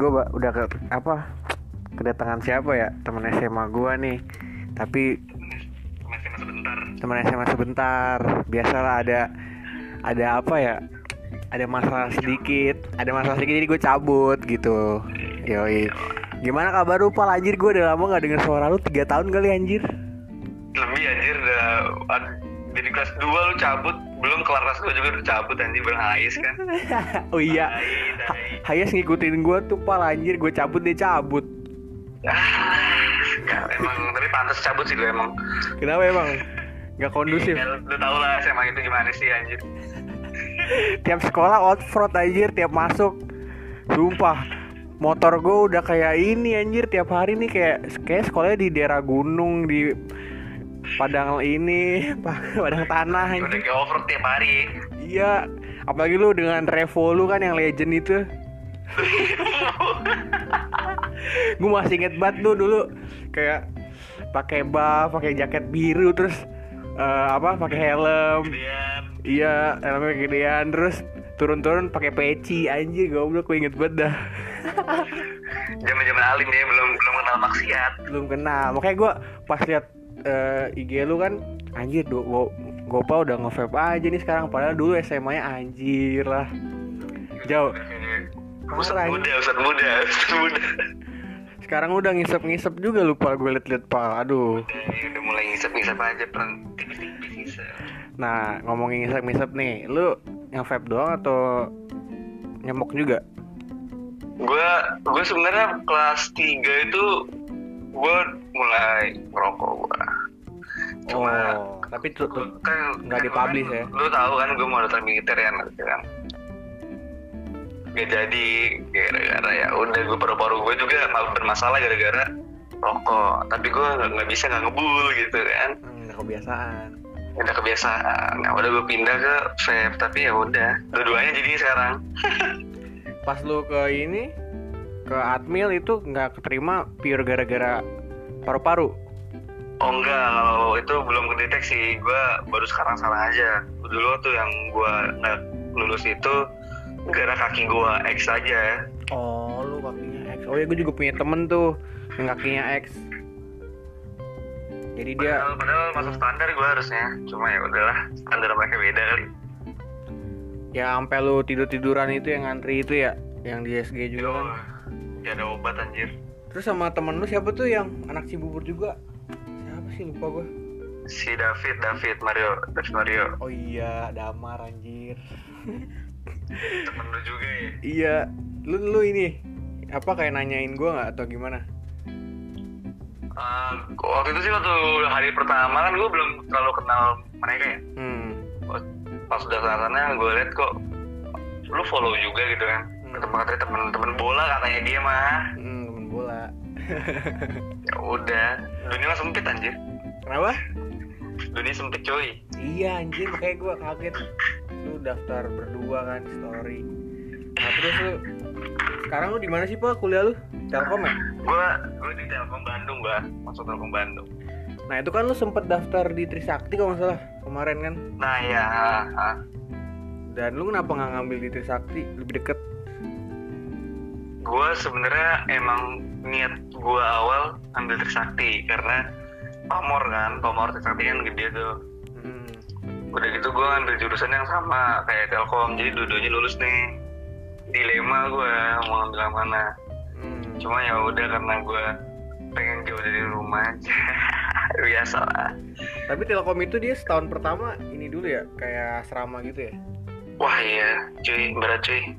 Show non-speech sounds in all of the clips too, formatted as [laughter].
gue udah ke apa kedatangan siapa ya? Teman SMA gue nih. Tapi masih masih sebentar. Teman SMA sebentar. Biasalah ada ada apa ya? Ada masalah sedikit. Ada masalah sedikit jadi gue cabut gitu. Yoi. Gimana kabar lu pal? Anjir gue udah lama gak denger suara lu. Tiga tahun kali anjir. Lebih anjir udah dari kelas 2 lu cabut belum kelar kelas 2 juga udah cabut anjir bareng Ais kan. [laughs] Oh iya. Hayas ngikutin gue tuh pal anjir gue cabut dia cabut. Nggak, emang tapi pantas cabut sih lu emang. Kenapa emang? Nggak kondusif. Ya, lu, lu tau lah SMA itu gimana sih anjir. [laughs] Tiap sekolah outfront anjir tiap masuk. Sumpah motor gue udah kayak ini anjir tiap hari nih kayak kayak sekolahnya di daerah gunung di padang ini [laughs] padang tanah udah anjir kayak over tiap hari. Iya apalagi lu dengan Revo lu kan yang legend itu. [laughs] Gue masih inget banget lu dulu kayak pakai buff pakai jaket biru terus eh, apa pakai helm. Iya, helmnya gedean terus turun-turun pakai peci anjir goblok gue inget banget dah. [laughs] zaman zaman alim ya belum belum kenal maksiat. Belum kenal. Makanya gue pas liat eh, IG lu kan anjir do go, Gopa udah nge-vape aja nih sekarang padahal dulu SMA-nya anjir lah. Jauh. Parah, muda, Ustad muda, Ustad muda. Sekarang udah ngisep-ngisep juga lupa gue liat-liat pal. Aduh. Udah, udah mulai ngisap-ngisap aja ngisap. Nah, ngomongin ngisep-ngisep nih, lu yang vape doang atau nyemok juga? Gue gue sebenarnya kelas 3 itu gue mulai ngerokok gue. Cuma oh, tapi tuh, kan nggak kan dipublish kan, ya? Lu tahu kan gue mau daftar militer ya nanti kan. Gak jadi gara-gara ya udah gue paru-paru gue juga bermasalah gara-gara rokok. Tapi gue nggak nggak bisa nggak ngebul gitu kan. hmm, udah kebiasaan. udah kebiasaan nah udah gue pindah ke vape tapi ya udah dua-duanya jadi sekarang [laughs] pas lu ke ini ke admil itu nggak keterima pure gara-gara paru-paru? Oh enggak kalau itu belum kedeteksi. Gue baru sekarang salah aja. Dulu tuh yang gue nggak lulus itu gara kaki gue X aja. Oh lu kakinya X. Oh ya gue juga punya temen tuh yang kakinya X. Jadi dia padahal, padahal masuk standar gue harusnya. Cuma ya udahlah standar mereka beda kali. Ya sampai lu tidur tiduran itu yang ngantri itu ya yang di SG juga kan Gak ada obat anjir. Terus sama temen lu siapa tuh yang anak Cibubur juga? Siapa sih? Lupa gue si David David Mario David Mario. Oh iya Damar anjir. Temen lu juga ya? Iya. Lu lu ini apa kayak nanyain gue nggak atau gimana? Eh, waktu itu sih waktu hari pertama kan gue belum terlalu kenal mereka ya. Hmm. Pas udah sana gue liat kok lu follow juga gitu kan. Ketemu katanya temen-temen bola katanya dia mah. Hmm temen bola. [laughs] Ya udah. Dunia sempit anjir. Kenapa? Dunia sempit coy Iya anjir makanya gue kaget. Lu daftar berdua kan story. Nah terus lu Sekarang lu di mana sih Pak kuliah lu? Telkom ya? gue gue di Telkom Bandung gue masuk Telkom Bandung. Nah itu kan lu sempet daftar di Trisakti kalau nggak salah Kemarin kan? Nah ya. Dan lu kenapa nggak ngambil di Trisakti? Lebih deket gue sebenarnya emang niat gue awal ambil Trisakti karena pamor kan pamor Trisakti kan gede tuh. Hmm. udah gitu gue ngambil jurusan yang sama kayak Telkom jadi dua-duanya lulus nih. Dilema gue mau ngambil yang mana. Hmm. cuma ya udah karena gue pengen jauh dari rumah aja. [laughs] Biasa lah. Tapi Telkom itu dia setahun pertama ini dulu ya Kayak serama gitu ya? Wah iya. Cuy berat cuy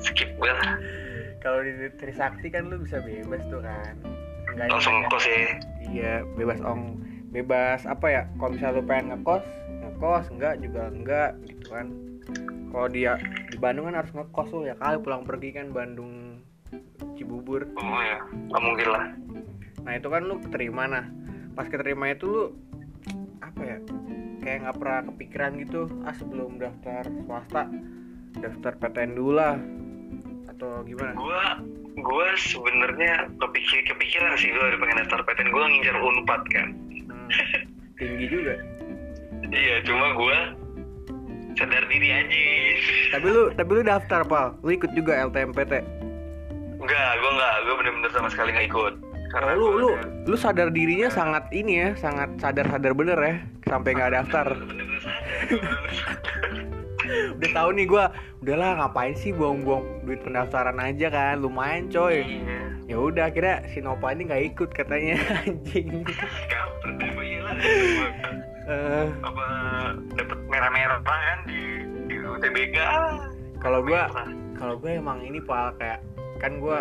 skip gue lah Kalau di Trisakti kan lu bisa bebas tuh kan Enggak langsung ya. kos ya Iya, bebas ong, bebas apa ya? Kalau misalnya lu pengen ngekos, ngekos enggak juga enggak gitu kan. Kalau dia di Bandung kan harus ngekos tuh ya kali pulang pergi kan Bandung Cibubur. oh ya nggak mungkin lah Nah itu kan lu keterima nah. Pas keterima itu lu apa ya? Kayak nggak pernah kepikiran gitu. Ah sebelum daftar swasta, daftar PTN dulu lah. Atau gimana? gue gue sebenarnya kepikir kepikiran sih gue pengen daftar PTN gue ngincar unpad kan Hmm, tinggi juga. iya cuma gue sadar diri aja Tapi lu tapi lu daftar pal. Lu ikut juga LTMPT. Enggak, gue enggak, gue bener-bener sama sekali nggak ikut. Oh, lu gua lu udah- lu sadar dirinya sangat ini ya, sangat sadar-sadar bener ya sampai nggak daftar. Sadar, bener-bener sadar. Udah tahu nih gua, udahlah ngapain sih buang-buang duit pendaftaran aja kan, lumayan coy. Iya. Ya udah akhirnya si Nova ini nggak ikut katanya [laughs] anjing. Gue iyalah. Eh, Apa dapet merah-merah kan di di UTBK? kalau gua Merah. kalau gue emang ini pak kayak kan gua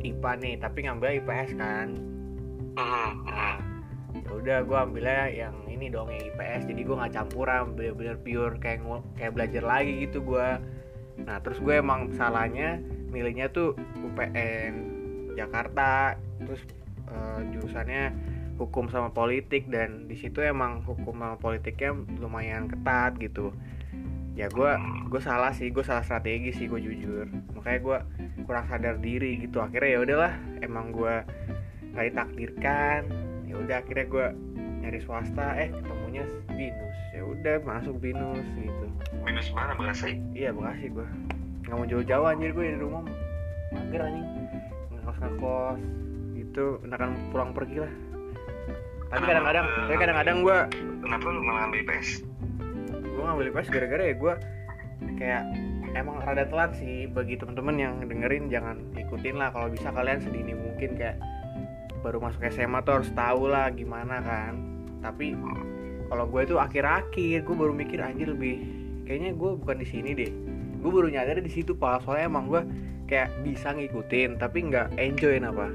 IPA nih tapi ngambil IPS kan Hmm, hmm. Udah gue ambilnya yang ini dong yang IPS jadi gue nggak campuran bener-bener pure kayak kayak belajar lagi gitu gue nah terus gue emang salahnya milihnya tuh UPN Jakarta. Terus eh, jurusannya hukum sama politik. Dan di situ emang hukum sama politiknya lumayan ketat gitu. Ya gue gue salah sih. Gue salah strategi sih gue jujur. Makanya gue kurang sadar diri gitu. Akhirnya ya udahlah emang gue nggak ditakdirkan ya udah akhirnya gue nyari swasta eh ketemunya binus. Ya udah masuk binus gitu. Minus mana? Bekasi? iya makasih gue nggak mau jauh-jauh anjir gue dari rumah. Mager anjing. Ngekos ngekos gitu. Enakan pulang pergi lah. Tapi kadang-kadang tapi kadang-kadang gue Kenapa lu malah ambil IPS? gue ngambil IPS gara-gara ya gue kayak emang rada telat sih bagi temen-temen yang dengerin jangan ikutin lah. Kalau bisa kalian sedini mungkin kayak baru masuk SMA tuh harus tahu lah gimana kan. Tapi kalau gue itu akhir-akhir gue baru mikir anjir lebih kayaknya gue bukan di sini deh. Gue baru nyadar di situ pak. Soalnya emang gue kayak bisa ngikutin tapi nggak enjoy apa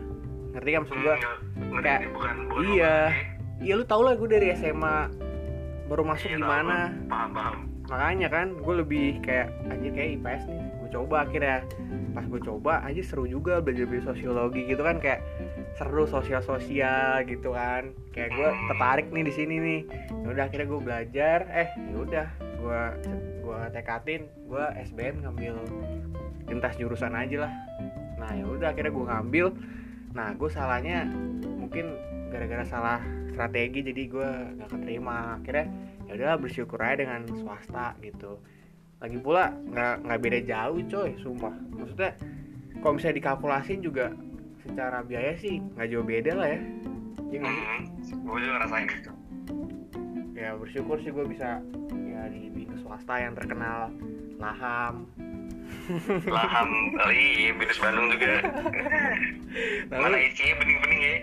ngerti kan maksud gue Nggak- ngerti kayak- ini bukan bukan iya. iya lu tau lah gue dari SMA baru masuk Iya, gimana. tahu. Paham, paham. makanya kan gue lebih kayak anjir kayak IPS nih. Gue coba akhirnya. Pas gue coba aja seru juga belajar belajar sosiologi gitu kan. Kayak seru sosial sosial gitu kan. Kayak gue tertarik nih di sini nih. Ya udah akhirnya gue belajar. Eh ya udah gue gue tekatin gue SBM ngambil lintas jurusan aja lah. Nah ya udah akhirnya gue ngambil. Nah gue salahnya mungkin gara-gara salah strategi jadi gue nggak keterima. Akhirnya ya udahlah bersyukur aja dengan swasta gitu. Lagi pula nggak nggak beda jauh coy sumpah. Maksudnya kalau misalnya dikalkulasin juga secara biaya sih nggak jauh beda lah ya Iya nggak? Hmm, gue juga ngerasain itu. ya bersyukur sih gue bisa ya di binus swasta yang terkenal laham Laham [laughs] kali, Binus Bandung juga. Nah, Mana isinya bening-bening ya?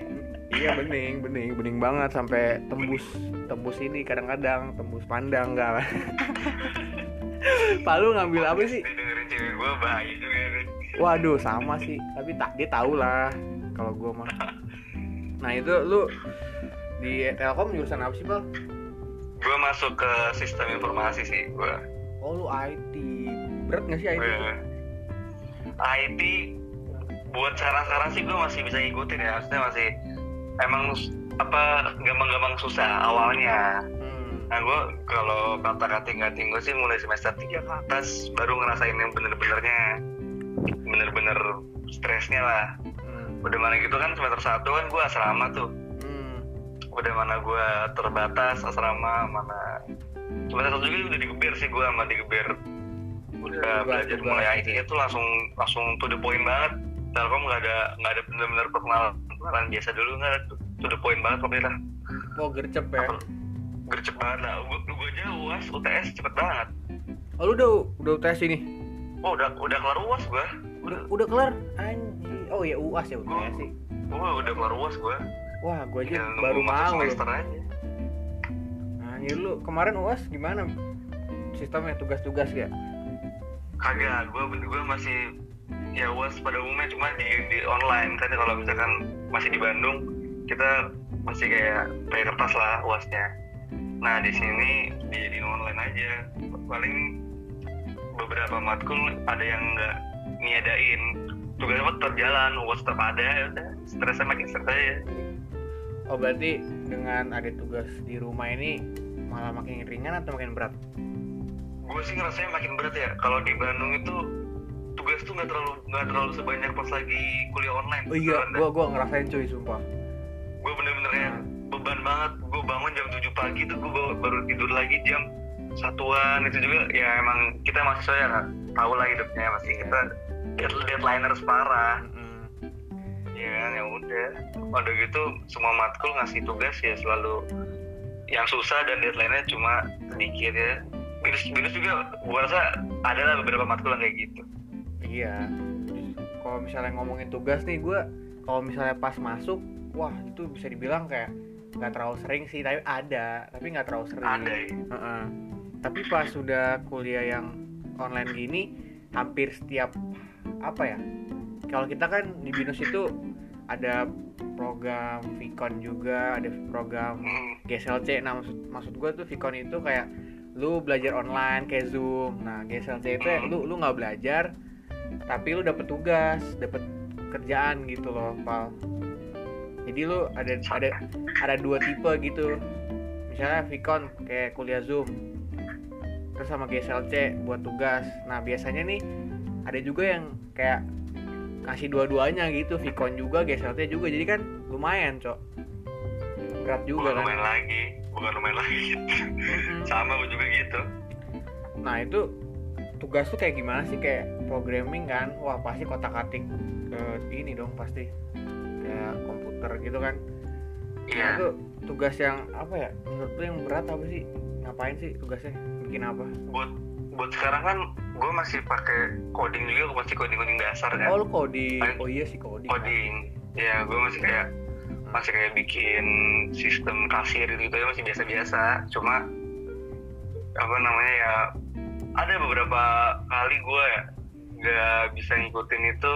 iya bening bening bening banget sampai tembus tembus ini kadang-kadang tembus pandang enggak [laughs] Palu ngambil apa sih dengerin cewek gue bahaya juga. Waduh sama sih Tapi tak dia tahu lah Kalau gue mah Nah itu lu Di Telkom jurusan apa sih Pal? Gue masuk ke sistem informasi sih gue. Oh lu IT Berat gak sih IT? Gue IT buat sekarang-sekarang sih gue masih bisa ngikutin ya. Maksudnya masih emang apa gampang-gampang susah awalnya. Hmm. Nah gue kalau kata kating-kating gue sih mulai semester 3 ke atas baru ngerasain yang bener-benernya bener-bener stresnya lah. Hmm. Udah mana gitu kan semester 1 kan gue asrama tuh. Hmm. Udah mana gue terbatas asrama mana semester satu juga udah digeber sih gue sama digeber udah Tugas, belajar mulai IT tuh langsung langsung to the point banget Telkom nggak ada nggak ada bener-bener perkenalan perkenalan biasa dulu nggak to the point banget itu Oh gercep ya gercep banget lah gue aja uas UTS cepet banget Oh lu udah udah UTS ini? Oh udah udah kelar uas gue Udah, udah kelar? Anjir Oh ya UAS ya UTS sih. gue udah kelar uas gue Wah gue aja Tinggal baru mau semester aja. Anjir lu kemarin UAS gimana? Sistemnya tugas-tugas ya? kagak gue gue masih ya uas pada umumnya cuma di, di online kan kalau misalkan masih di Bandung kita masih kayak pakai kertas lah uasnya nah di sini dijadiin online aja. Paling beberapa matkul ada yang nggak niadain tugasnya tetap jalan uas tetap ada ya udah stresnya makin stres aja. Oh berarti dengan ada tugas di rumah ini malah makin ringan atau makin berat? gue sih ngerasanya makin berat ya. Kalau di Bandung itu tugas tuh nggak terlalu nggak terlalu sebanyak pas lagi kuliah online. Oh iya, gua gua ngerasain cuy sumpah. gue bener-bener ya beban banget. Gue bangun jam 7 pagi tuh gue baru tidur lagi jam satuan itu juga ya emang kita mahasiswa ya tahu lah hidupnya masih kita dead- deadliners parah. Iya kan ya udah. Udah gitu semua matkul ngasih tugas ya selalu yang susah dan deadline-nya cuma sedikit ya. Binus, binus juga gua rasa ada lah beberapa matkul yang kayak gitu. iya kalau misalnya ngomongin tugas nih gue kalau misalnya pas masuk wah itu bisa dibilang kayak nggak terlalu sering sih tapi ada tapi nggak terlalu sering Ada ya. Heeh. Tapi pas sudah kuliah yang online gini hampir setiap apa ya kalau kita kan di binus itu ada program Vicon juga ada program. GSLC nah maksud maksud gue tuh Vicon itu kayak lu belajar online kayak Zoom. Nah GSLC itu ya, lu lu nggak belajar tapi lu dapet tugas dapet kerjaan gitu loh pal. Jadi lu ada ada ada dua tipe gitu. Misalnya Vicon kayak kuliah Zoom terus sama GSLC buat tugas. Nah biasanya nih ada juga yang kayak kasih dua-duanya gitu. Vicon juga GSLC juga. Jadi kan lumayan cok. Berat juga Bukan kan. lumayan lagi, bukan lumayan lagi. Gitu. [laughs] Sama gua juga gitu. nah itu tugas tuh kayak gimana sih? Kayak programming kan? Wah pasti kotak atik eh, ini dong pasti. Kayak komputer gitu kan? Nah, Iya. itu tugas yang apa ya? Menurut lu yang berat apa sih? Ngapain sih tugasnya bikin apa Buat buat sekarang kan gue masih pakai coding juga, gue masih coding coding dasar kan. oh lu coding Paling- oh iya sih coding kan. coding. Ya gue masih kayak masih kayak bikin sistem kasir gitu ya masih biasa-biasa. Cuma apa namanya ya ada beberapa kali gue ya nggak bisa ngikutin itu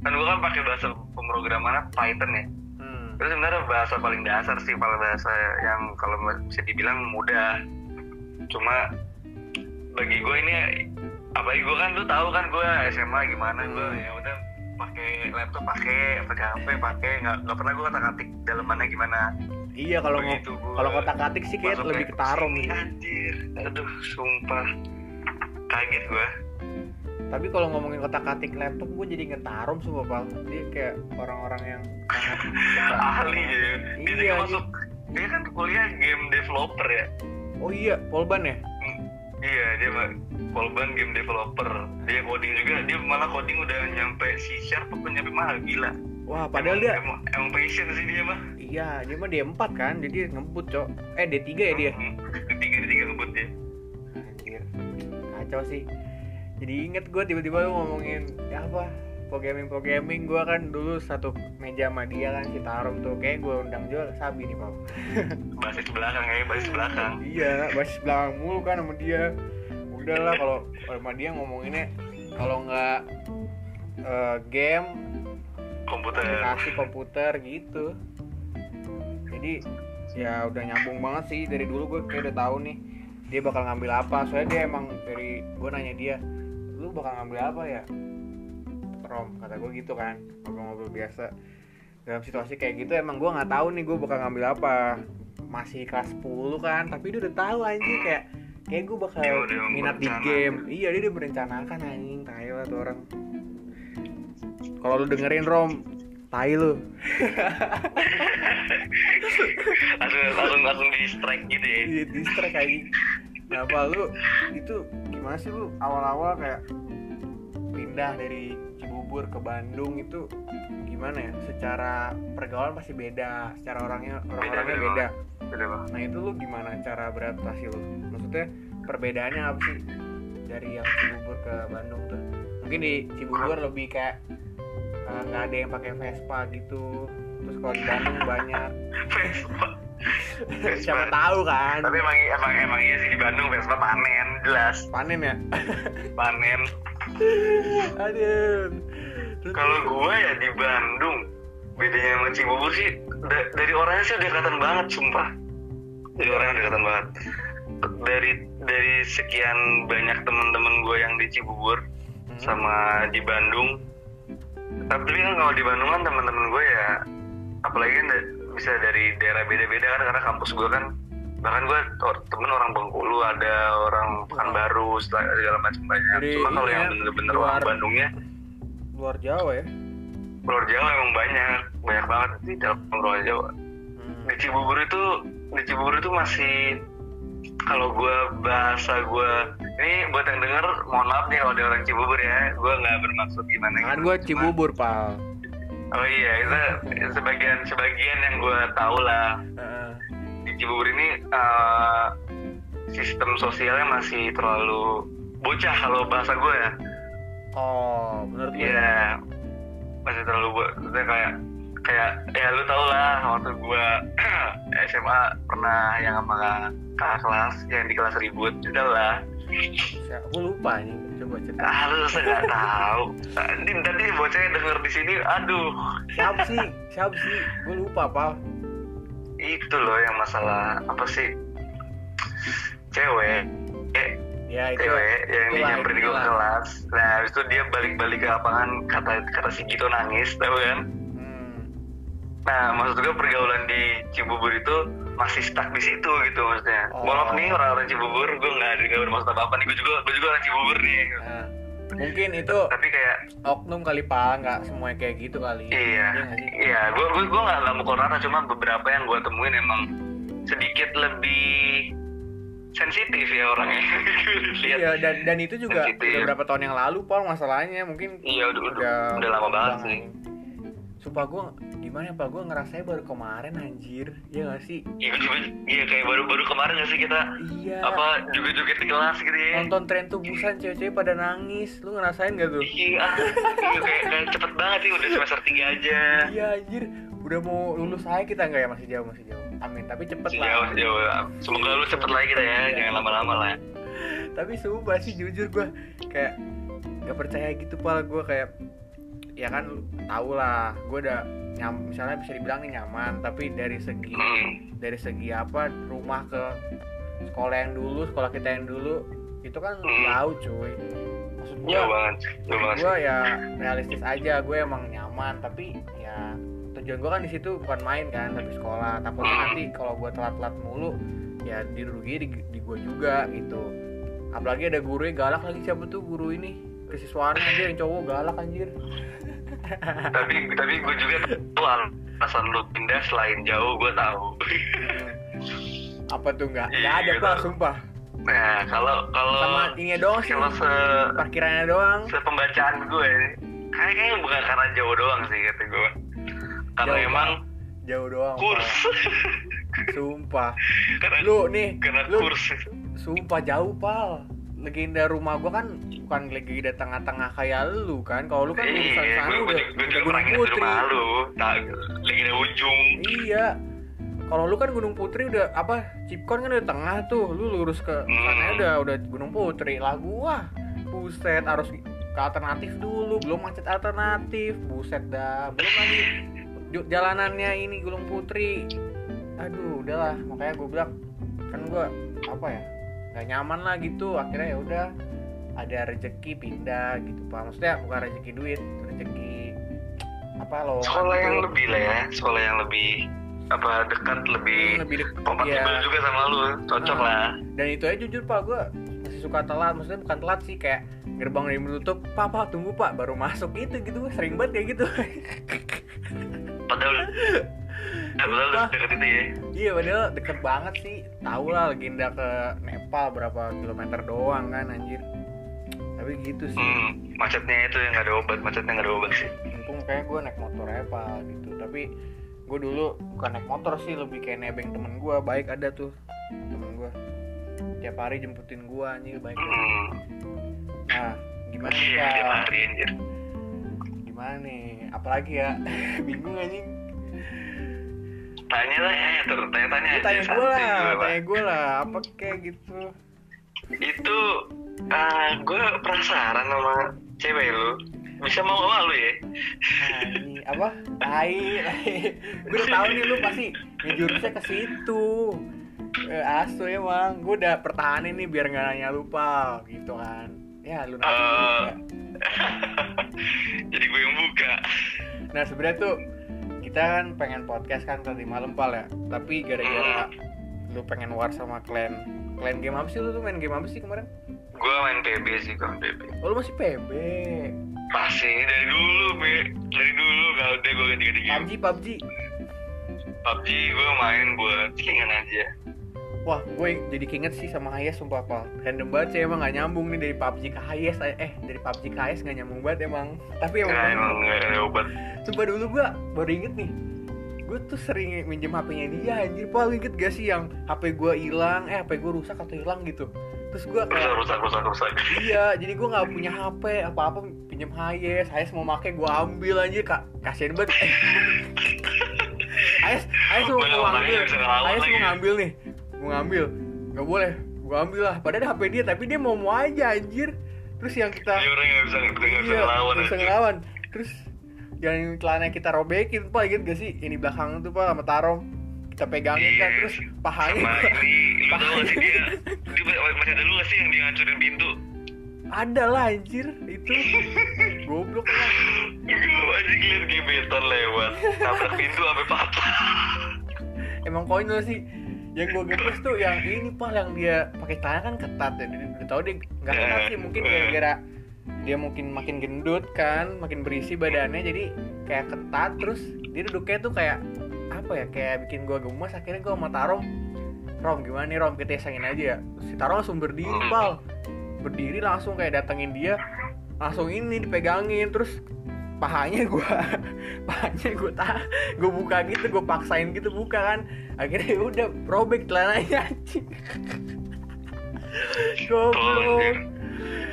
kan gue kan pakai bahasa pemrogramannya Python ya Hmm. itu sebenarnya bahasa paling dasar sih paling bahasa yang kalau bisa dibilang mudah cuma bagi gue ini apalagi gue kan lu tahu kan gue SMA gimana gue Hmm. ya udah pakai laptop pakai pakai HP pakai nggak nggak pernah gue kata katik dalamannya gimana. Iya kalau gua kalau kotak atik sih kayak lebih kayak, ketarum "Sini, anjir. Aduh sumpah. Kaget gue tapi kalau ngomongin kotak atik laptop gue jadi ngetarum semua pal dia kayak orang-orang yang [laughs] ahli ya. Dia iya. masuk dia kan kuliah game developer ya oh iya polban ya? Iya dia mah Polban game developer. Dia coding juga dia malah coding udah nyampe C sharp apa nyampe mahal gila. Wah padahal emang, dia emang, emang passion sih dia mah. Iya dia mah D4 kan jadi ngebut cok. Eh D3 ya dia? [laughs] Mhm. ketiga ketiga ngebut dia. Anjir. Kacau sih. Jadi inget gue tiba-tiba lu ngomongin ya apa programming programming gue kan dulu satu meja sama dia kan si Tarum tuh. Kayak gue undang jual sabi nih pal [laughs] basis belakang ya basis belakang. Iya basis belakang mulu kan sama dia. Udahlah kalau sama dia ngomonginnya kalau nggak eh, game komputer. aplikasi komputer gitu. Jadi ya udah nyambung banget sih. Dari dulu gue kayak udah tahu nih dia bakal ngambil apa. Soalnya dia emang dari gue nanya dia lu bakal ngambil apa ya rom kata gue gitu kan ngobrol-ngobrol biasa. Dalam situasi kayak gitu emang gue nggak tahu nih gue bakal ngambil apa. Masih kelas 10 kan tapi dia udah tahu anjing kayak kayak gue bakal Dia udah minat di game. iya dia udah merencanakan anjing tai lah tuh orang. Kalau lu dengerin rom tai lu. [laughs] Langsung langsung langsung di strike gitu ya. Di distract anjing. Kenapa lu itu gimana sih lu awal-awal kayak pindah dari Cibubur ke Bandung itu gimana ya? Secara pergaulan pasti beda secara orangnya orang-orangnya beda. beda. beda bang nah itu lu gimana cara beradaptasi lu? Maksudnya perbedaannya apa sih dari yang Cibubur ke Bandung tuh? Mungkin di Cibubur lebih kayak eh, nggak ada yang pakai Vespa gitu. Terus kalau di Bandung banyak. Vespa. [laughs] Siapa tahu kan? Tapi emang emang emang iya sih di Bandung Vespa panen jelas. Panen ya? Panen. [laughs] Aduh Kalau gue ya di Bandung bedanya sama Cibubur sih da- dari orangnya sih kelihatan banget sumpah. Dari orangnya kelihatan banget. Dari dari sekian banyak temen-temen gue yang di Cibubur Hmm. sama di Bandung tapi kan kalau di Bandung kan temen-temen gue ya apalagi kan da- bisa dari daerah beda-beda kan karena kampus gue kan bahkan gue temen orang Bengkulu ada orang Pekanbaru segala macam banyak. Cuma kalau yang ya, bener-bener orang Bandungnya luar Jawa ya Luar Jawa emang banyak, banyak banget di dalam luar Jawa. Hmm. Di Cibubur itu, di Cibubur itu masih kalau gue bahasa gue ini buat yang denger mohon maaf nih kalau ada orang Cibubur ya gue nggak bermaksud gimana kan gitu. gue Cibubur pal oh iya itu, itu sebagian sebagian yang gue tahu lah Heeh. di Cibubur ini eh, sistem sosialnya masih terlalu bocah kalau bahasa gue ya oh menurut lu Iya, masih terlalu buat maksudnya kayak kayak ya lu tau lah waktu gua [clears throat] SMA pernah yang sama kakak kelas yang di kelas ribut udah lah? Gue lupa nih. Coba cerita. ah lu nggak tahu tadi tadi bocahnya denger di sini aduh Siapa sih? Siapa sih? Gue lupa, Pal. itu loh yang masalah apa sih cewek Ya itu. cewek yang itulah, dinyamperin gue kelas nah habis itu dia balik-balik ke lapangan kata kata si Gito nangis tau kan Hmm. Nah, maksud gue pergaulan di Cibubur itu masih stuck di situ gitu maksudnya. Oh. Maaf nih orang-orang Cibubur, gue nggak ada nggak bermaksud apa apa nih. Gue juga gue juga orang Cibubur nih. Nah, mungkin itu Tapi kayak oknum kali Pak, nggak semuanya kayak gitu kali. iya, iya. Gue gue gue nggak nggak mukul rata, cuma beberapa yang gue temuin emang sedikit lebih sensitif ya orangnya. [laughs] Lihat. Iya dan dan itu juga Sensitif. udah berapa tahun yang lalu Paul masalahnya mungkin Iya, udah- udah- udah lama banget sih. Sumpah gue gimana ya Pak gue ngerasanya baru kemarin anjir ya gak sih Iya, juga, iya kayak baru-baru kemarin gak sih kita iya apa joget-joget di kelas gitu ya. nonton tren tubusan cewek-cewek pada nangis lu ngerasain gak tuh Iya, iya kayak, kayak cepet banget sih udah semester 3 aja. iya anjir udah mau lulus aja kita nggak ya? Masih jauh masih jauh. Amin. Tapi cepet Masih lah. jauh, masih jauh. Semoga lu cepet lagi kita ya, jangan lama-lama lah. tapi sumpah sih jujur gue kayak gak percaya gitu pal. Gue kayak ya kan tau lah. Gue udah nyam misalnya bisa dibilang nih nyaman. Tapi dari segi Hmm. dari segi apa rumah ke sekolah yang dulu sekolah kita yang dulu itu kan Hmm. jauh cuy. Maksud gue banget. gue ya realistis aja. Gue emang nyaman tapi ya tujuan gue kan di situ bukan main kan tapi sekolah. Takutnya nanti kalau gue telat-telat mulu ya dirugi di, di gue juga gitu. Apalagi ada guru yang galak lagi siapa tuh guru ini? Kesiswaan aja yang cowok galak anjir. [laughs] Tapi tapi gue juga tahu alasan lu pindah selain jauh gue tahu. [laughs] apa tuh nggak? Nggak Iya, ada pak sumpah. Nah kalau kalau sama ini doang sih. kalau se parkirannya doang. sepembacaan gue, kayak kayaknya bukan karena jauh doang sih kata gue. Karena Jauh, emang jauh doang kurs. Sumpah. [laughs] Karena lu nih karena lu kurs. sumpah jauh pal legenda rumah gua kan bukan legenda tengah-tengah kayak lu kan. Kalau lu kan lulusan Iya, sana gue udah juga gunung di putri. rumah lu. Di ujung. iya. Kalau lu kan gunung putri udah apa Cipkon kan udah tengah tuh. Lu lurus ke sana Hmm. udah udah gunung putri. Lah gua buset harus ke alternatif dulu. Belum macet alternatif. Buset dah belum lagi jalanannya ini gunung putri. Aduh udahlah. Makanya gue bilang kan gua apa ya nggak nyaman lah gitu. Akhirnya ya udah ada rezeki pindah gitu pak. Maksudnya bukan rezeki duit rezeki apa lo Sekolah yang lebih lah ya, sekolah yang lebih apa dekat lebih lebih dek- kompatibel iya. juga sama lu, cocok Ah. lah. dan itu aja jujur pak. Gue masih suka telat. Maksudnya bukan telat sih kayak gerbang udah menutup pak pak tunggu pak. Baru masuk gitu gitu. Sering banget kayak gitu [laughs] Padahal [laughs] Ya, padahal deket itu ya. iya padahal deket banget sih. Tahu lah legenda ke Nepal berapa kilometer doang kan anjir. Tapi gitu sih. Hmm, macetnya itu yang nggak ada obat, macetnya nggak ada obat sih. untung kayak gue naik motor pak gitu. Tapi gue dulu bukan naik motor sih lebih kayak nebeng temen gue baik ada tuh temen gue tiap hari jemputin gue anjir baik. Hmm, nah gimana iya tiap hari anjir. gimana nih apalagi ya [laughs] bingung anjing Tanya lah ya, ter tanya-tanya Lu aja. tanya gue lah tanya gue lah apa kayak gitu Itu ah gue penasaran sama cewek lu. Bisa mau sama lu ya? nah, ini apa tai gue udah tahu nih lu pasti ngejurusnya ke situ eh, asu emang gue udah pertahanin nih biar nggak nanya lupa gitu kan ya lu nanya Eh. juga. [laughs] Jadi gue yang buka. nah sebenarnya tuh kita kan pengen podcast kan tadi malam pal ya tapi gara-gara lu pengen war sama klan klan game apa sih lu tuh main game apa sih kemarin Gue main PB sih, gue main PB. oh lu masih PB Pasti dari dulu, Be. Dari dulu gak udah gue ganti-ganti game. PUBG PUBG PUBG gue main buat selingan aja. Wah gue jadi keinget sih sama Hayes sumpah pal random banget sih emang gak nyambung nih dari PUBG ke Hayes. Eh dari PUBG ke Hayes gak nyambung banget emang. Tapi emang Nah, emang ada obat. Coba dulu gue baru inget nih. Gue tuh sering minjem HP-nya dia anjir Paul inget gak sih yang HP gue hilang Eh HP gue rusak atau hilang gitu. Terus gue Rusak, kayak rusak, rusak, rusak. Iya jadi gue gak punya HP Apa-apa pinjem Hayes. Hayes mau make gue ambil anjir. Kak Kasian banget. [laughs] Hayes Hayes mau, ngambil. Hayes mau ngambil nih Mau ngambil Gak boleh Gue ambil lah Padahal HP dia Tapi dia mau mau aja anjir Terus yang kita Dia orang nggak bisa, nggak bisa Iya, ngelawan. nggak bisa anjir. ngelawan. Terus yang celana kita robekin, Pak, inget gak sih? Ini belakang tuh, Pak, sama Tarong. Kita pegangin kan, Iya. terus pahanya Sama ini, lu tau sih dia, dia masih ada lu gak sih yang dia ngancurin pintu? ada lah anjir itu. Goblok lah. Gue aja ngeliat gebetan lewat, tabrak pintu sampai patah. Emang konyol sih. Yang gue gepes tuh yang ini pak yang dia pakai celana kan ketat ya. Dia- Udah tau dia nggak ketat sih mungkin gara-gara dia mungkin makin gendut kan, makin berisi badannya jadi kayak ketat terus dia duduknya tuh kayak apa ya kayak bikin gua gemes akhirnya gua sama Tarong Rom gimana nih Rom? Kita isengin aja ya. Si Tarong langsung berdiri pal berdiri langsung kayak datengin dia langsung ini dipegangin terus pahanya gua [laughs] pahanya gua tak gua buka gitu gua paksain gitu buka kan. Akhirnya ya udah robek celananya [laughs] goblok.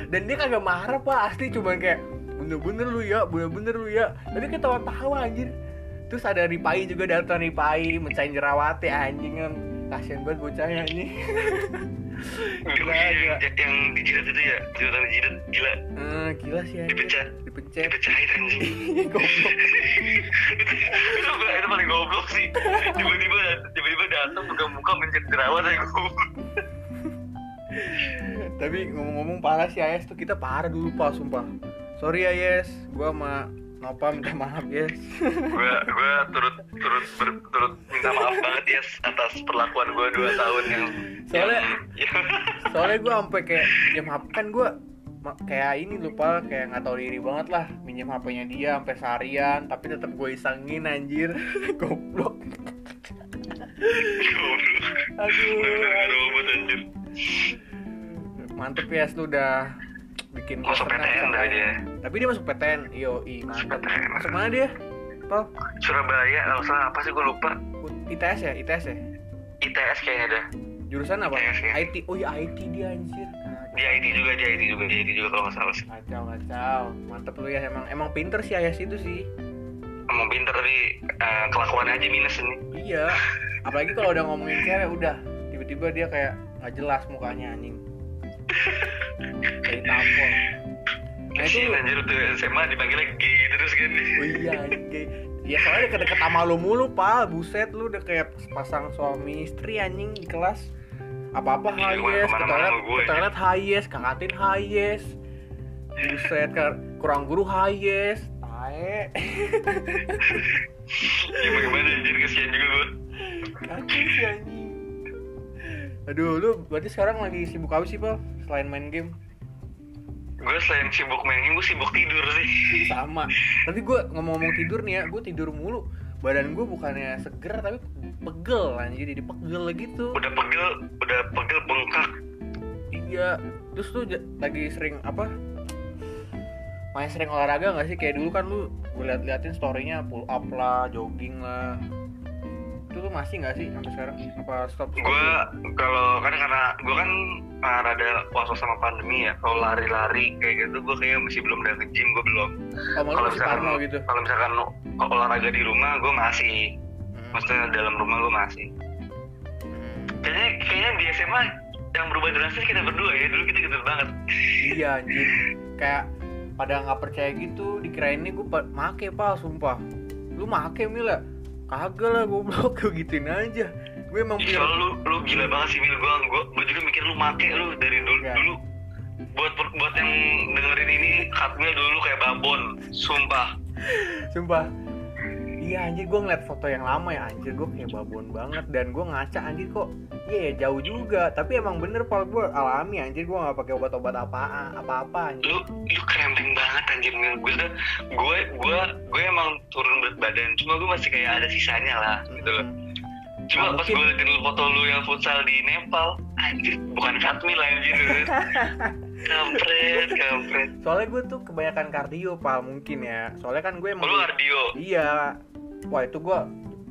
Dan dia kagak marah pak. Asli cuman kayak bener-bener lu ya bener-bener lu ya. Tapi ketawa-tawa anjir. Terus ada Ripai juga datang Ripai mencain jerawatnya anjing kan kasian banget bocahnya anjing [laughs] Dulu Gila, yang, gila. yang dijilat itu ya, jilatan dijilat, gila. Eh, gila sih anjing Dipecat. dipencet Dipecahin anjing. [laughs] goblok itu, itu, itu paling goblok sih. Tiba-tiba tiba-tiba datang buka muka mencet jerawat ya goblok. [laughs] tapi ngomong-ngomong parah sih Ayes tuh kita parah dulu pak sumpah sorry Ayes gua sama Nova minta maaf yes [laughs] Gua gua turut turut ber- turut minta maaf banget ya atas perlakuan gua dua tahun yang Soalnya- yang soalnya gue sampai kayak minjem HP kan gue kayak ini lupa kayak nggak tahu diri banget lah minjem HP-nya dia sampai seharian tapi tetap gue isengin anjir [laughs] goblok aduh, robot anjir. mantep ya lu udah bikin Masuk PTN dah dia. tapi dia masuk PTN iyo i mantep PTN. masuk mana dia Pal Surabaya kalau salah apa sih gua lupa. ITS ya ITS ya ITS kayaknya dah. Jurusan apa ITS ya. IT oh iya IT dia anjir Dia IT juga, dia IT juga, dia IT juga kalau nggak salah kacau kacau mantep lu ya emang emang pinter sih Ayas itu sih Emang pinter tapi eh, kelakuannya aja minus ini. Iya, apalagi kalau udah ngomongin cewek udah tiba-tiba dia kayak nggak jelas mukanya anjing. Kayak tampol. Nah itu, anjir tuh SMA dipanggilnya gay terus kan. oh iya anjing. Ya soalnya deket-deket sama lu mulu, Pak. Buset lu udah kayak pasang suami istri anjing di kelas. Apa-apa Iya, highest, ke toilet, gue, ke toilet highest, ke kantin highest. Buset, kurang guru highest. Tae. Gimana gimana anjir kasihan juga gua. Anjing sih anjing. Aduh, lu berarti sekarang lagi sibuk apa sih, Pak? Selain main game? Gue selain sibuk main game, gue sibuk tidur sih. Sama. Tapi gue ngomong-ngomong tidur nih ya, gue tidur mulu. Badan gue bukannya seger tapi pegel anjir, jadi pegel gitu. Udah pegel, udah pegel bengkak. Iya. Terus ja- lagi sering apa? Main sering olahraga gak sih? Kayak dulu kan lu gue liat-liatin storynya pull up lah, jogging lah. Itu lu masih gak sih sampai sekarang? Apa stop? stop Gue kalau kan karena gue kan uh, rada was sama pandemi ya. Kalau lari-lari kayak gitu, gue kayaknya masih belum udah nge-gym, gue belum. Oh, Kalau misalkan, gitu. kalau misalkan olahraga di rumah, gue masih. Hmm. Maksudnya dalam rumah gue masih. Hmm. Kayaknya kayaknya di SMA yang berubah drastis kita berdua ya. Dulu kita gitu banget. Iya [laughs] anjir Kayak pada nggak percaya gitu Dikirainnya gue make pal sumpah Lu make Mila Kagak lah goblok gue [laughs] gituin aja Gue emang soalnya lu lu gila banget sih Mil. Gue gue gue juga mikir lu make lu dari dulu Iya. dulu. Buat buat yang dengerin ini Katmil dulu kayak babon. Sumpah. Sumpah Iya anjir gue ngeliat foto yang lama ya Anjir gue kayak babon banget Dan gue ngaca anjir kok Iya ya jauh juga Tapi emang bener pal gue alami anjir Gue gak pakai obat-obat apa apa-apa anjir lu lu banget anjir mil gue tuh gue gue gue emang turun berat badan cuma gue masih kayak ada sisanya lah gitu loh Hmm. Cuma Nah, pas gue liatin foto lu yang futsal di Nepal, anjir, bukan Katmil anjir. [laughs] kampret, kampret. soalnya gue tuh kebanyakan kardio pal mungkin ya. Soalnya kan gue emang Oh, lu kardio. iya. Wah itu gue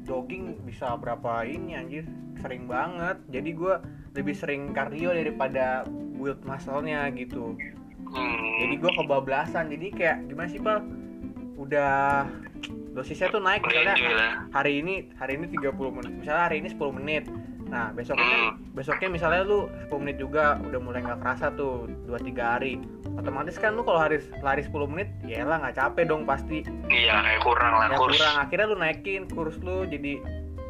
jogging bisa berapa ini anjir? Sering banget. Jadi gue lebih sering kardio daripada build muscle-nya gitu. Hmm. jadi gue kebablasan. Jadi kayak gimana sih pal udah dosisnya tuh naik. Udah enjoy misalnya lah. hari ini hari ini 30 menit. Misalnya hari ini 10 menit nah besoknya kan Hmm. besoknya misalnya lu 10 menit juga udah mulai nggak kerasa tuh 2-3 hari. Otomatis kan lu kalau hari lari 10 menit ya lah nggak capek dong pasti. Iya, kayak kurang lah ya kurs. kurang. Akhirnya lu naikin kurs lu jadi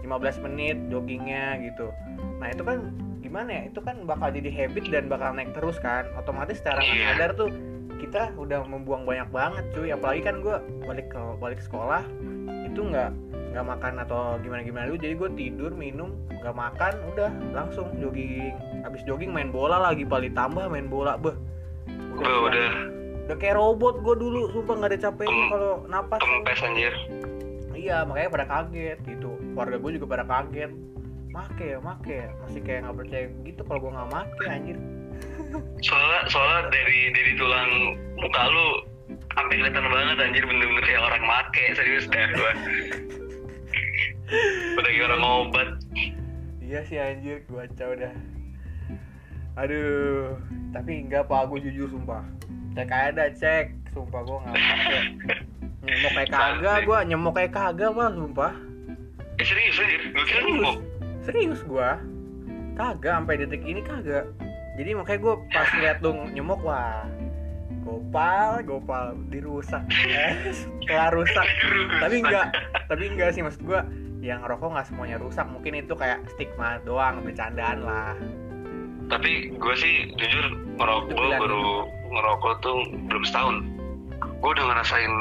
15 menit joggingnya gitu. Nah itu kan gimana ya? Itu kan bakal jadi habit dan bakal naik terus kan. Otomatis secara Iya. sadar tuh kita udah membuang banyak banget cuy. Apalagi kan gue balik ke balik sekolah itu nggak nggak makan atau gimana gimana dulu. Jadi gue tidur minum nggak makan udah langsung jogging. Habis jogging main bola lagi paling tambah main bola beh. Gue udah. Udah kayak robot gue dulu sumpah nggak ada capeknya kalau napas. kempes anjir. Iya makanya pada kaget gitu. Keluarga gue juga pada kaget. Make ya make. Ya Masih kayak gak percaya gitu kalau gue gak make anjir. Soalnya soalnya dari dari tulang muka lu sampai kelihatan banget anjir bener-bener kayak orang make serius dah gua. Udah kayak orang obat. Iya sih anjir gue baca udah Aduh Tapi enggak pak gue jujur sumpah. Cek aja dah cek. Sumpah gue gak make Nyemok kayak kagak gue Nyemok kayak kagak pak sumpah. Eh serius anjir, gue kira Serius. ngomong. Serius gue Kagak sampai detik ini kagak. Jadi makanya gue pas [laughs] liat lu nyemok Wah Gopal, gopal dirusak. Eh, Setelah rusak. [laughs] Tapi enggak Tapi enggak sih maksud gue Yang ngerokok nggak semuanya rusak. Mungkin itu kayak stigma doang Bercandaan lah. Tapi gue sih jujur ngerokok bulan. baru ngerokok tuh belum setahun. Gue udah ngerasain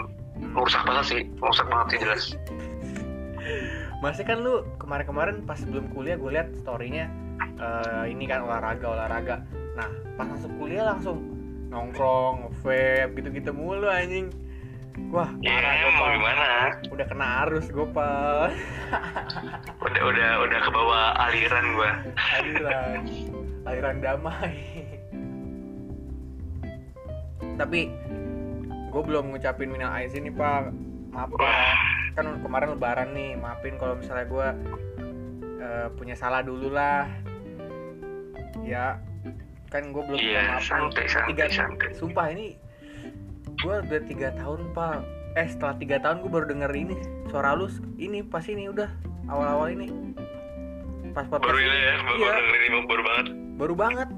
merusak banget sih, merusak banget sih jelas. [laughs] Masih kan lu kemarin-kemarin pas sebelum kuliah gue liat storynya eh, Ini kan olahraga-olahraga Nah pas masuk kuliah langsung Nongkrong, vape, gitu-gitu mulu anjing. Wah Ya parah mau gopal. gimana? Udah kena arus gopal. [laughs] Udah udah udah ke bawah aliran gue. aliran. Aliran damai. Tapi gue belum ngucapin minal aizin nih pak. Maaf pak. Kan kemarin lebaran nih maafin kalau misalnya gue eh, punya salah dulu lah. Ya kan gue belum Iya, minta maaf santai, santai, tiga santai. sumpah ini gue udah tiga tahun pak eh setelah tiga tahun gue baru denger ini suara lu ini pas ini udah awal-awal ini pas podcast Baru ini. ya, baru Iya dengerin ini baru banget. baru banget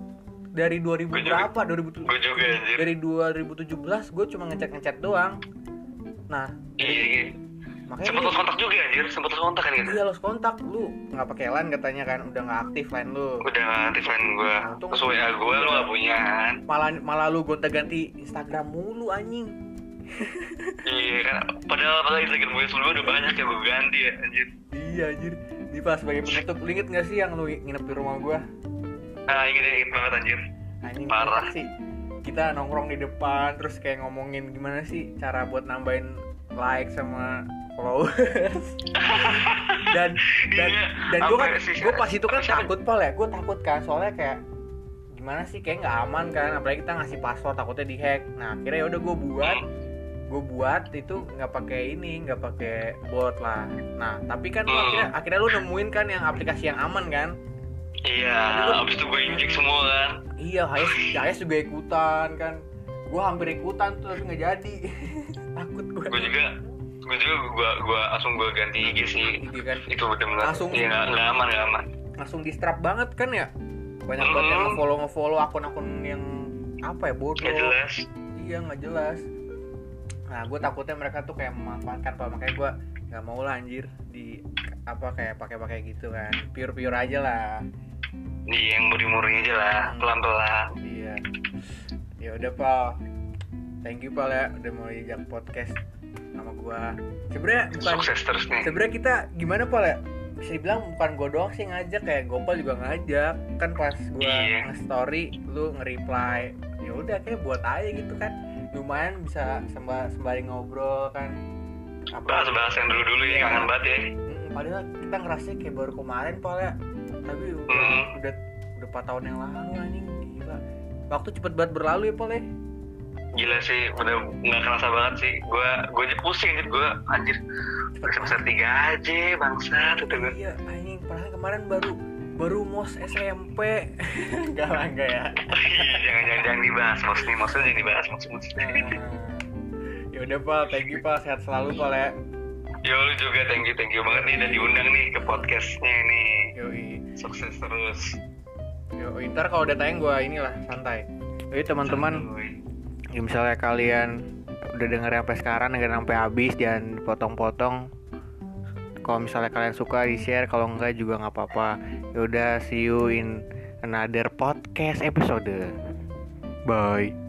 dari 2000 Gua juga. berapa 2000 Gue juga anjir. dari 2017 gue cuma ngechat ngechat doang nah Iya, iya. Makanya Sempet los kontak juga anjir, sempet los kontak kan gitu. iya los kontak lu nggak pakai line katanya kan udah nggak aktif line lu Udah gak aktif line gue. Untung- Terus WA gue lu gak punya kan. malah malah lu gonta ganti Instagram mulu anjing [laughs] Iya kan. Padahal padahal Instagram gue sebelumnya udah banyak yang gue ganti ya anjir. iya anjir di pas sebagai penutup lu inget gak sih yang lu nginep di rumah gua Nah inget inget banget anjir. anjing Parah. sih kita nongkrong di depan terus kayak ngomongin gimana sih cara buat nambahin like sama followers dan dan Iya, dan gue kan gue pas itu kan takut pal ya? Gue takut kan soalnya kayak gimana sih kayak nggak aman kan apalagi kita ngasih password takutnya dihack. Nah akhirnya ya udah gue buat gue buat itu nggak pakai ini nggak pakai bot lah. Nah tapi kan lu Hmm. akhirnya akhirnya lu nemuin kan yang aplikasi yang aman kan? Iya, abis itu gue injek semua kan. iya Hayes Hayes juga ikutan kan. Gue hampir ikutan tuh tapi nggak jadi. [laughs] Takut gue Gue juga, gue juga gue gue langsung gue ganti IG sih. Gitu kan Itu bener-bener. Langsung. Iya nggak nggak aman nggak aman. langsung di strap banget kan ya banyak banget yang Hmm. ngefollow ngefollow akun-akun yang apa ya bodoh Nggak jelas. iya nggak jelas nah gue takutnya mereka tuh kayak memanfaatkan pak makanya gue nggak mau lah anjir di apa kayak pakai-pakai gitu kan pure pure aja lah Iya yang murni-murni aja lah, Hmm. pelan-pelan. iya ya udah pak thank you pak ya udah mau diajak podcast sama gue sebenarnya bukan Sukses terus nih. sebenarnya kita gimana pak ya bisa dibilang bukan gue doang sih ngajak kayak Gopal juga ngajak kan pas gue Iya. nge-story lu nge-reply ya udah kayak buat aja gitu kan lumayan bisa semba- sembari ngobrol kan apa Bahas-bahas yang dulu-dulu ya, Iya. kangen banget ya. Mm, padahal kita ngerasa kayak baru kemarin pal ya tapi udah Hmm. udah udah 4 tahun yang lalu anjing gila waktu cepet banget berlalu ya pal ya gila sih udah nggak kerasa banget sih. Gue gue aja pusing anjir. Gue anjir semester tiga aja bangsa itu gue iya anjing. Padahal kemarin baru baru mos SMP [laughs] enggak lah enggak ya. Jangan jangan jangan dibahas mos nih. Mosnya jangan dibahas mos mos. Ya udah pal thank you pal sehat selalu pal ya yo lu juga thank you thank you banget nih. Udah diundang nih ke podcastnya nih yoi. Sukses terus. Yoi. Ntar kalau udah tayang gue inilah santai. Jadi teman-teman ya misalnya kalian udah denger sampai sekarang dengerin sampai habis jangan potong-potong kalau misalnya kalian suka di share kalau enggak juga nggak apa-apa. Ya udah see you in another podcast episode. Bye